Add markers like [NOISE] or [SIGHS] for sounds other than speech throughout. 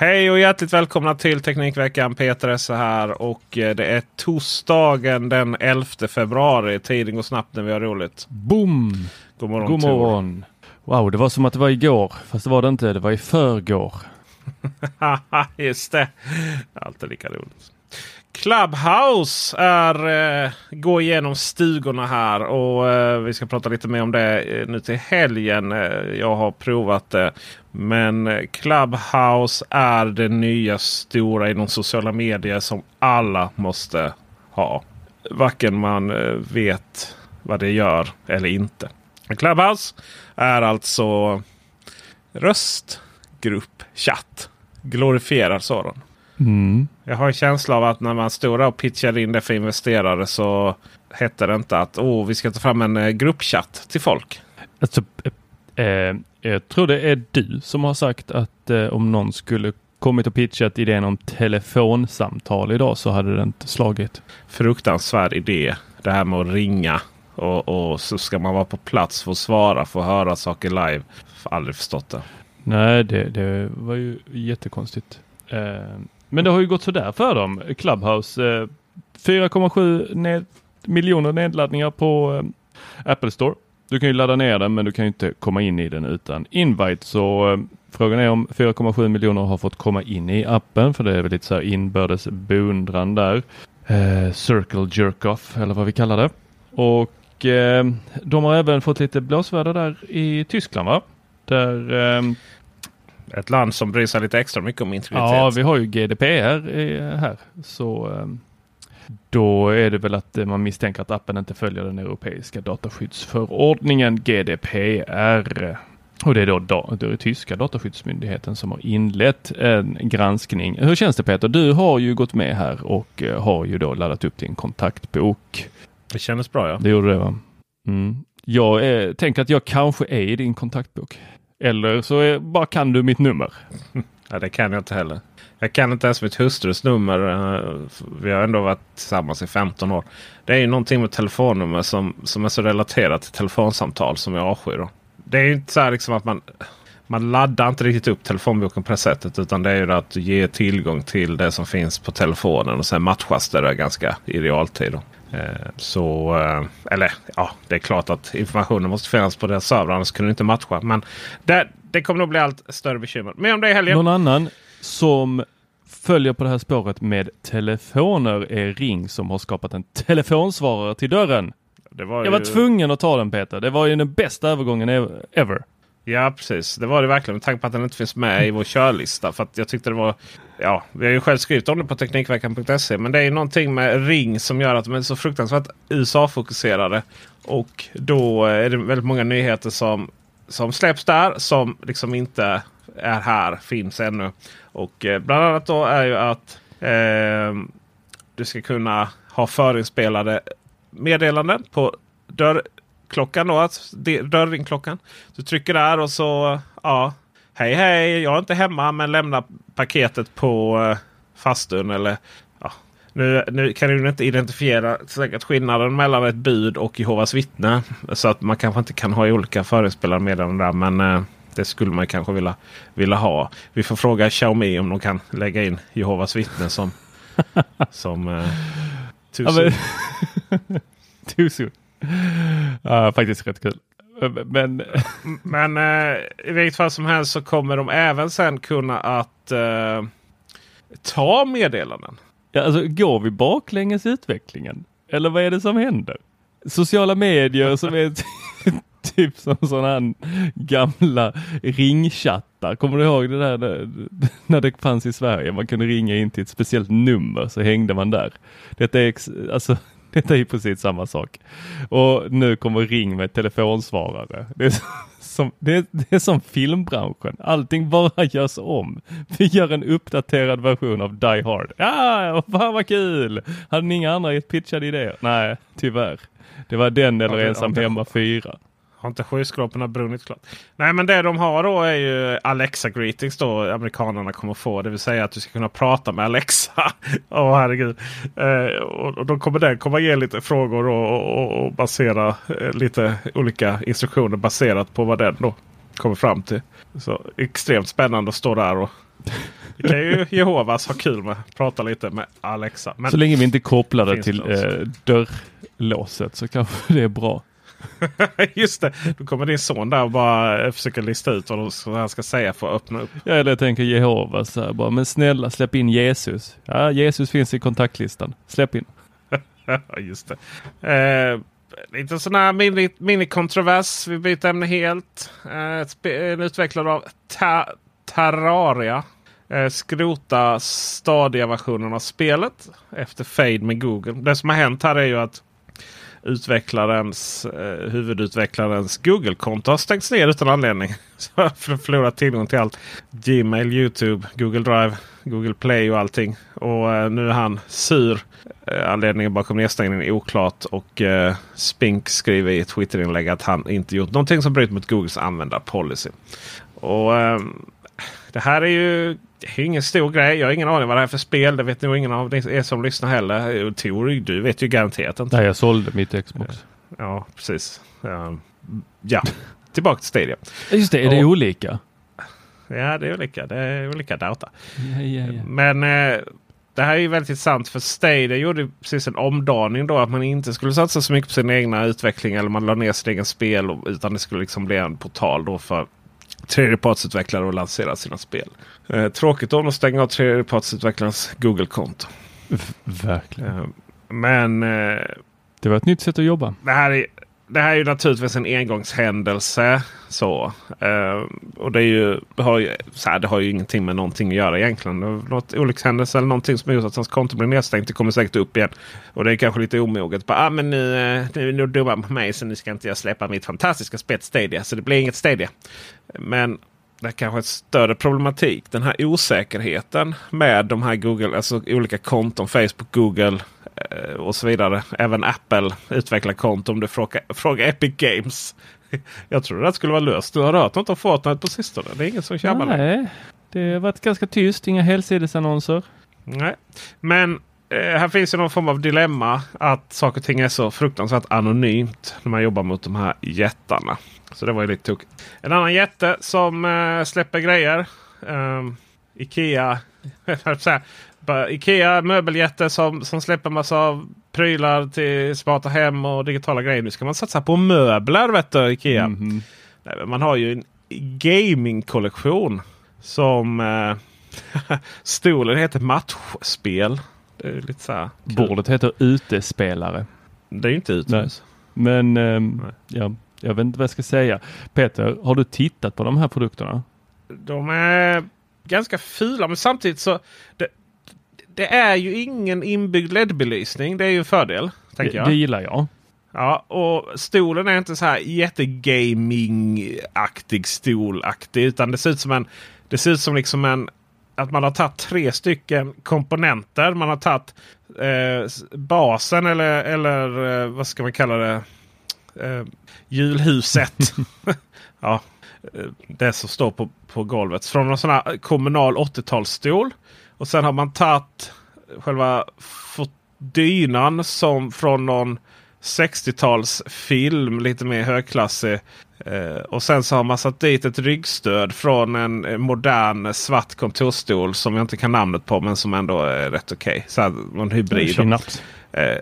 Hej och hjärtligt välkomna till Teknikveckan. Peter Esse här och eh, det är torsdagen den 11 februari. Tiden går snabbt när vi har roligt. Boom! God morgon. God morgon! Wow, det var som att det var igår. Fast det var det inte. Det var i förrgår. [LAUGHS] Just det. Alltid lika roligt. Clubhouse är eh, går igenom stugorna här och eh, vi ska prata lite mer om det eh, nu till helgen. Eh, jag har provat det. Men eh, Clubhouse är det nya stora inom sociala medier som alla måste ha. Varken man eh, vet vad det gör eller inte. Clubhouse är alltså röstgruppchatt. Glorifierad sådan. Mm. Jag har en känsla av att när man stod där och pitchade in det för investerare så hette det inte att oh, vi ska ta fram en eh, gruppchatt till folk. Alltså, eh, eh, jag tror det är du som har sagt att eh, om någon skulle kommit och pitchat idén om telefonsamtal idag så hade det inte slagit. Fruktansvärd idé. Det här med att ringa och, och så ska man vara på plats för att svara, för att höra saker live. Har aldrig förstått det. Nej, det, det var ju jättekonstigt. Eh, men det har ju gått sådär för dem. Clubhouse, eh, 4,7 ned, miljoner nedladdningar på eh, Apple Store. Du kan ju ladda ner den men du kan ju inte komma in i den utan invite. Så eh, frågan är om 4,7 miljoner har fått komma in i appen för det är väl lite så här inbördes beundran där. Eh, circle jerk off eller vad vi kallar det. Och eh, de har även fått lite blåsväder där i Tyskland va? Där eh, ett land som bryr sig lite extra mycket om integritet. Ja, vi har ju GDPR här. Så eh, då är det väl att eh, man misstänker att appen inte följer den europeiska dataskyddsförordningen GDPR. Och det är då det är tyska dataskyddsmyndigheten som har inlett en granskning. Hur känns det Peter? Du har ju gått med här och eh, har ju då laddat upp din kontaktbok. Det kändes bra ja. Det gjorde det va? Mm. Jag eh, tänker att jag kanske är i din kontaktbok. Eller så är, bara kan du mitt nummer. [LAUGHS] ja. Det kan jag inte heller. Jag kan inte ens mitt hustrus nummer. Eh, vi har ändå varit tillsammans i 15 år. Det är ju någonting med telefonnummer som, som är så relaterat till telefonsamtal som jag avskyr. då. Det är ju inte så här liksom att man, man laddar inte riktigt upp telefonboken på det sättet. Utan det är ju att ge tillgång till det som finns på telefonen. Och sen matchas det där ganska i realtid. Då. Eh, Så, eh, eller ja, det är klart att informationen måste finnas på deras server. Annars kunde du inte matcha. Men det, det kommer nog bli allt större bekymmer. Men om det är helgen. Någon annan som följer på det här spåret med telefoner är Ring som har skapat en telefonsvarare till dörren. Det var Jag var tvungen att ta den Peter. Det var ju den bästa övergången ev- ever. Ja precis, det var det verkligen med tanke på att den inte finns med i vår körlista. För att jag tyckte det var, ja, vi har ju själv skrivit om det på Teknikveckan.se. Men det är ju någonting med Ring som gör att de är så fruktansvärt USA-fokuserade. Och då är det väldigt många nyheter som, som släpps där som liksom inte är här, finns ännu. Och eh, bland annat då är ju att eh, du ska kunna ha förinspelade meddelanden på dörr dörrklockan. Då, dörrringklockan. Du trycker där och så ja, Hej hej, jag är inte hemma men lämna paketet på eh, fastun. Eller, ja. nu, nu kan du inte identifiera säkert skillnaden mellan ett bud och Jehovas vittne. Så att man kanske inte kan ha olika förinspelade meddelanden där. Men eh, det skulle man kanske vilja, vilja ha. Vi får fråga Xiaomi om de kan lägga in Jehovas vittne som, [LAUGHS] som eh, men... Too soon. [LAUGHS] Ja, faktiskt rätt kul. Men, Men eh, i vilket fall som helst så kommer de även sen kunna att eh, ta meddelanden. ja, alltså, går vi baklänges i utvecklingen? Eller vad är det som händer? Sociala medier som är [LAUGHS] typ som sådana här gamla ringchattar. Kommer du ihåg det där när- [LAUGHS] när det fanns i Sverige? Man kunde ringa in till ett speciellt nummer så hängde man där. Detta är, ex- alltså, [LAUGHS] detta är precis samma sak. Och nu kommer Ring med telefonsvarare. Det är som, det är, det är som filmbranschen. Allting bara görs om. Vi gör en uppdaterad version av Die Hard. Ja, fan vad kul! Hade ni inga andra pitchade idéer? Nej, tyvärr. Det var den eller Ja, Ensam ja, Hemma 4. Har inte skyskraporna brunnit klart? Nej men det de har då är ju Alexa greetings då amerikanerna kommer få. Det vill säga att du ska kunna prata med Alexa. [LAUGHS] Åh herregud. Eh, och, och då kommer den komma ge lite frågor och, och, och, basera eh, lite olika instruktioner baserat på vad den då kommer fram till. Så extremt spännande att stå där och [LAUGHS] det kan ju Jehovas ha kul med. Prata lite med Alexa. Men Så länge vi inte kopplar det till eh, dörrlåset så kanske [LAUGHS] det är bra. [LAUGHS] just det, då kommer din son där och bara eh, försöka lista ut vad han ska säga för att öppna upp. Ja, eller jag tänker Jehova så här bara, men snälla släpp in Jesus. Ja, Jesus finns i kontaktlistan. Släpp in. [LAUGHS] Just det. Eh, lite sån här mini, mini-kontrovers. Vi byter ämne helt. Eh, en utvecklare av Ta- Terraria. Eh, skrota Stadia-versionen av spelet efter Fade med Google. Det som har hänt här är ju att utvecklarens, eh, huvudutvecklarens Google-konto har stängts ner utan anledning. [LAUGHS] Så jag har förlorat tillgång till allt. Gmail, Youtube, Google Drive, Google Play och allting. Och eh, nu är han sur. Eh, anledningen bakom nedstängningen är oklart. Och eh, Spink skriver i ett Twitterinlägg att han inte gjort någonting som bryter mot Googles användarpolicy. Och eh, det här är ju det är ingen stor grej. Jag har ingen aning vad det här är för spel. Det vet nog ingen av er som lyssnar heller. Tor, du vet ju garanterat inte. Nej, jag sålde mitt Xbox. Ja, precis. Ja, ja. tillbaka till Stadia. Just det, är det Och- olika? Ja, det är olika. Det är olika data. Ja, ja, ja. Men eh, det här är ju väldigt intressant för Stadia gjorde precis en omdaning då. Att man inte skulle satsa så mycket på sin egna utveckling eller man la ner sitt egen spel. Utan det skulle liksom bli en portal då för tredjepartsutvecklare att lansera sina spel. Eh, tråkigt då att stänga av tredjepartsutvecklarens Google-konto. Verkligen. Eh, men eh, Det var ett nytt sätt att jobba. det här är, det här är ju naturligtvis en engångshändelse. Så, eh, och det, är ju, har ju, så här, det har ju ingenting med någonting att göra egentligen. Något olyckshändelse eller någonting som gjort att hans konto blir nedstängt. Det kommer säkert upp igen. Och det är kanske lite omoget. Bara, ah, men nu, nu, nu är ni eh, dumma på mig så nu ska inte jag släppa mitt fantastiska spets Stadia. Så det blir inget Stadia. Men det är kanske ett större problematik. Den här osäkerheten med de här Google, alltså olika konton, Facebook, Google eh, och så vidare. Även Apple utvecklar konton om du frågar, frågar Epic Games. [LAUGHS] Jag tror det skulle vara löst. Du har hört något om Fortnite på sistone? Det är ingen som tjabbar. Nej, det har varit ganska tyst. Inga helsidesannonser. Nej. Men här finns ju någon form av dilemma att saker och ting är så fruktansvärt anonymt när man jobbar mot de här jättarna. Så det var ju lite tokigt. En annan jätte som eh, släpper grejer. Um, Ikea. [LAUGHS] Ikea möbeljätte som, som släpper massa prylar till smarta hem och digitala grejer. Nu ska man satsa på möbler vet du Ikea. Mhm. Nej, men man har ju en gamingkollektion som eh, [LAUGHS] stolen heter matchspel. Det är lite så här kul. Bordet heter utespelare. Det är ju inte utomhus. Men Nej. ja, jag vet inte vad jag ska säga. Peter, har du tittat på de här produkterna? De är ganska fula men samtidigt så det, det är ju ingen inbyggd LED-belysning. Det är ju en fördel. Tänker Det, jag. det gillar jag. Ja, och stolen är inte så här jättegaming-aktig stolaktig. Utan det ser ut som en... Det ser ut som liksom en... Att man har tagit tre stycken komponenter. Man har tagit eh, basen eller, eller eh, vad ska man kalla det? Eh, julhuset. [LAUGHS] [LAUGHS] ja, eh, det som står på, på golvet. Från en sån här kommunal 80-talsstol. Och sen har man tagit själva dynan som från någon 60-talsfilm. Lite mer högklassig. Eh, och sen så har man satt dit ett ryggstöd från en eh, modern svart kontorsstol som jag inte kan namnet på men som ändå är rätt okej. Okay. Någon hybrid. Eh, eh,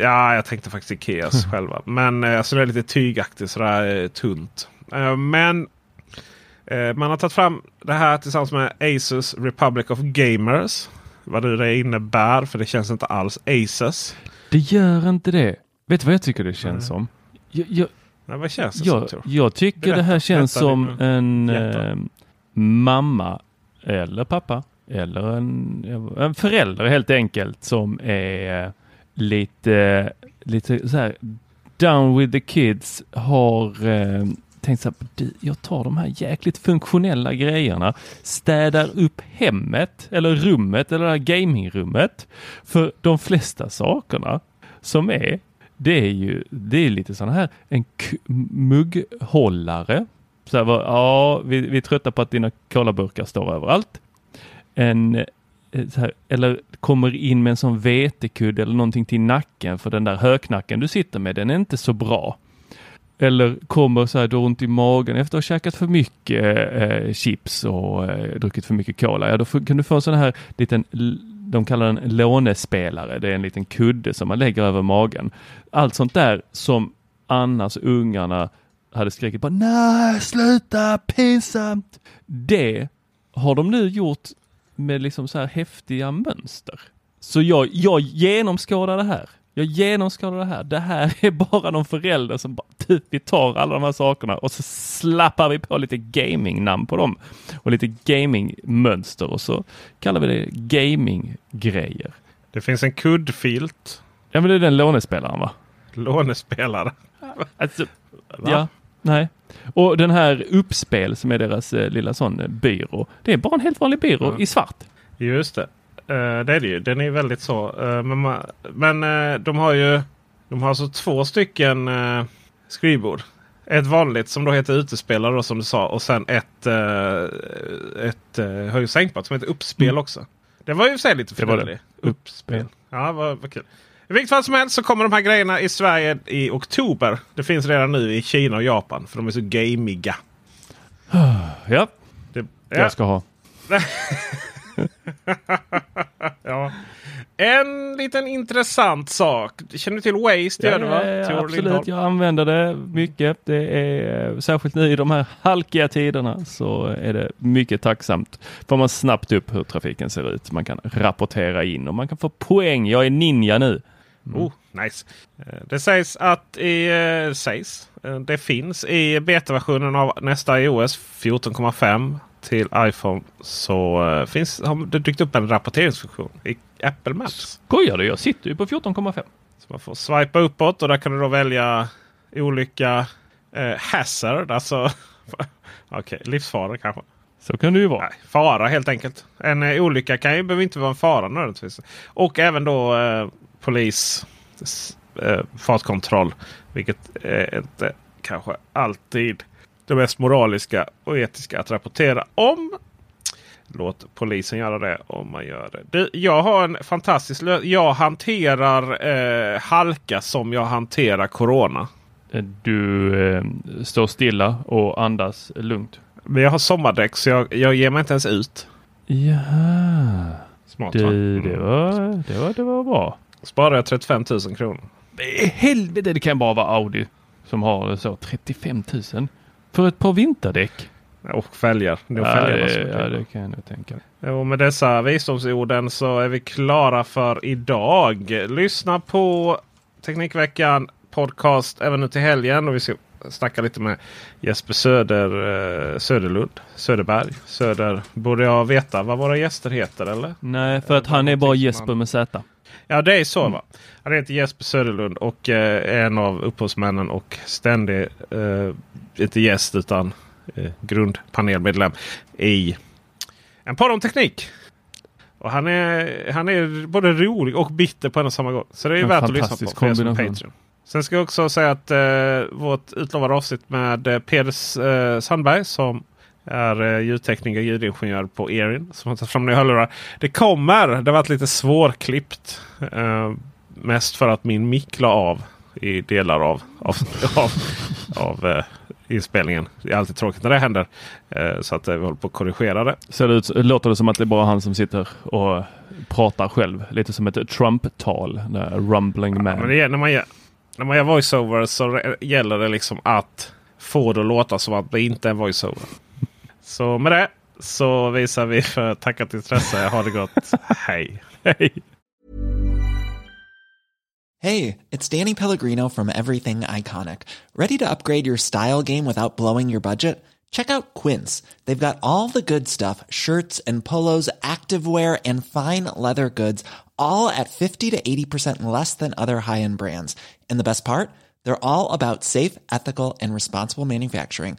ja, jag tänkte faktiskt Ikeas [LAUGHS] själva. Men eh, alltså det är lite tygaktigt sådär tunt. Men man har tagit fram det här tillsammans med Asus Republic of Gamers. Vad nu det innebär för det känns inte alls Asus. Det gör inte det. Vet du vad jag tycker det känns som? Jag, jag, Nej, vad känns det jag, som? jag tycker Berätta, det här känns som en eh, mamma eller pappa eller en, en förälder helt enkelt som är lite, lite så här down with the kids har eh, tänkt så här, "Du, jag tar de här jäkligt funktionella grejerna, städar upp hemmet eller rummet eller det här gamingrummet. För de flesta sakerna som är, det är ju, det är lite sådana här, en mugghållare. Så här, ja, vi, vi är trötta på att dina colaburkar står överallt. En, eh, så här, eller kommer in med en sån vetekudde eller någonting till nacken för den där höknacken du sitter med, den är inte så bra. Eller kommer så här, du har ont i magen efter att ha käkat för mycket eh, eh chips och eh, druckit för mycket cola. Ja, då får, kan du få en sån här liten, de kallar den lånespelare. Det är en liten kudde som man lägger över magen. Allt sånt där som annars ungarna hade skrikit på nej sluta pinsamt. Det har de nu gjort med liksom så här häftiga mönster. Så jag, jag genomskådar det här. Jag genomskådar det här. Det här är bara någon förälder som bara, du, vi tar alla de här sakerna och så slappar vi på lite gaming-namn på dem och lite gaming-mönster och så kallar vi det gaming-grejer. Det finns en kuddfilt. Ja, men det är den lånespelaren va? Lånespelare. [LAUGHS] Alltså, Va? ja, nej. Och den här uppspel som är deras eh, lilla sån eh, byrå. Det är bara en helt vanlig byrå Ja. i svart. Just det. Eh, det är det ju. Den är väldigt så. eh, men man, men eh, de har ju de har alltså två stycken uh, skrivbord. Ett vanligt som då heter utespelare då, som du sa. Och sen ett, uh, ett uh, höj och sänkbart som heter uppspel Mm. också. Det var ju i lite finurligt. Uppspel. Ja, vad, vad kul. I vilket fall som helst så kommer de här grejerna i Sverige i oktober. Det finns redan nu i Kina och Japan. För de är så gamiga. [SIGHS] Ja, Det, jag ska ha. [LAUGHS] [LAUGHS] ja. En liten intressant sak. Känner du till Waze? Det gör du va? Ja, ja, absolut, Lindholm? jag använder det mycket. Det är eh, särskilt nu i de här halkiga tiderna så är det mycket tacksamt. Får man snabbt upp hur trafiken ser ut. Man kan rapportera in och man kan få poäng. Jag är ninja nu. Oh, nice. Eh, Det sägs att i, eh, sägs, det finns i betaversionen av nästa iOS 14,5 till iPhone så eh, finns, har det dykt upp en rapporteringsfunktion i Apple Maps. Skojar du? Jag sitter ju på 14,5. Så man får swipa uppåt och där kan du då välja olika eh, hazard. Alltså [LAUGHS] okej, livsfara kanske. Så kan det ju vara. Nej, fara helt enkelt. En eh, olycka kan ju behöver inte vara en fara nödvändigtvis. Och även då eh, polis, eh, fartkontroll. Vilket är inte kanske alltid det mest moraliska och etiska att rapportera om. Låt polisen göra det om man gör det. Du, jag har en fantastisk lösning. Jag hanterar eh, halka som jag hanterar corona. Du eh, står stilla och andas lugnt. Men jag har sommardäck så jag, jag ger mig inte ens ut. Jaha. Smart? Du, det Mm. var, det var, det var bra. Sparar jag 35 000 kronor. Helvete, det kan bara vara Audi som har så 35 000 för ett par vinterdäck. Och fälgar. Det Ja, fälgarna som ja, det kan jag nog tänka mig. Och med dessa visdomsorden så är vi klara för idag. Lyssna på Teknikveckan podcast även nu till helgen. Och vi ska snacka lite med Jesper Söder, eh, Söderlund. Söderberg. Söder. Borde jag veta vad våra gäster heter eller? Nej, för att han är bara Jesper med Z. Ja det är så va. Han heter Jesper Söderlund och eh, är en av upphovsmännen och ständig, eh, inte gäst utan eh, grundpanelmedlem i en podd om teknik. Och han är, han är både rolig och bitter på en och samma gång. Så det är En värt att lyssna på. för som. Patreon. Sen ska jag också säga att eh, vårt utlovade avsnitt med eh, Peder eh, Sandberg som är eh, ljudtekniker och ljudingenjör på Erin som har tagit fram nya hörlurar. Det kommer! Det har varit lite svårklippt. Eh, mest för att min mick la av i delar av, av, [LAUGHS] av, av eh, inspelningen. Det är alltid tråkigt när det händer. Eh, så att eh, vi håller på att korrigera det. Ser det ut, låter det som att det är bara han som sitter och pratar själv? Lite som ett Trump-tal. Rumbling man. Ja, men är, när, man gör, när man gör voiceover så gäller det liksom att få det att låta som att det inte är en voiceover. Så med det så visar vi för tackat intresse. Ha det gott. [LAUGHS] Hej! Hej! Hey, it's Danny Pellegrino from Everything Iconic. Ready to upgrade your style game without blowing your budget? Check out Quince. They've got all the good stuff shirts and polos, activewear, and fine leather goods, all at 50 to 80% less than other high end brands. And the best part? They're all about safe, ethical, and responsible manufacturing.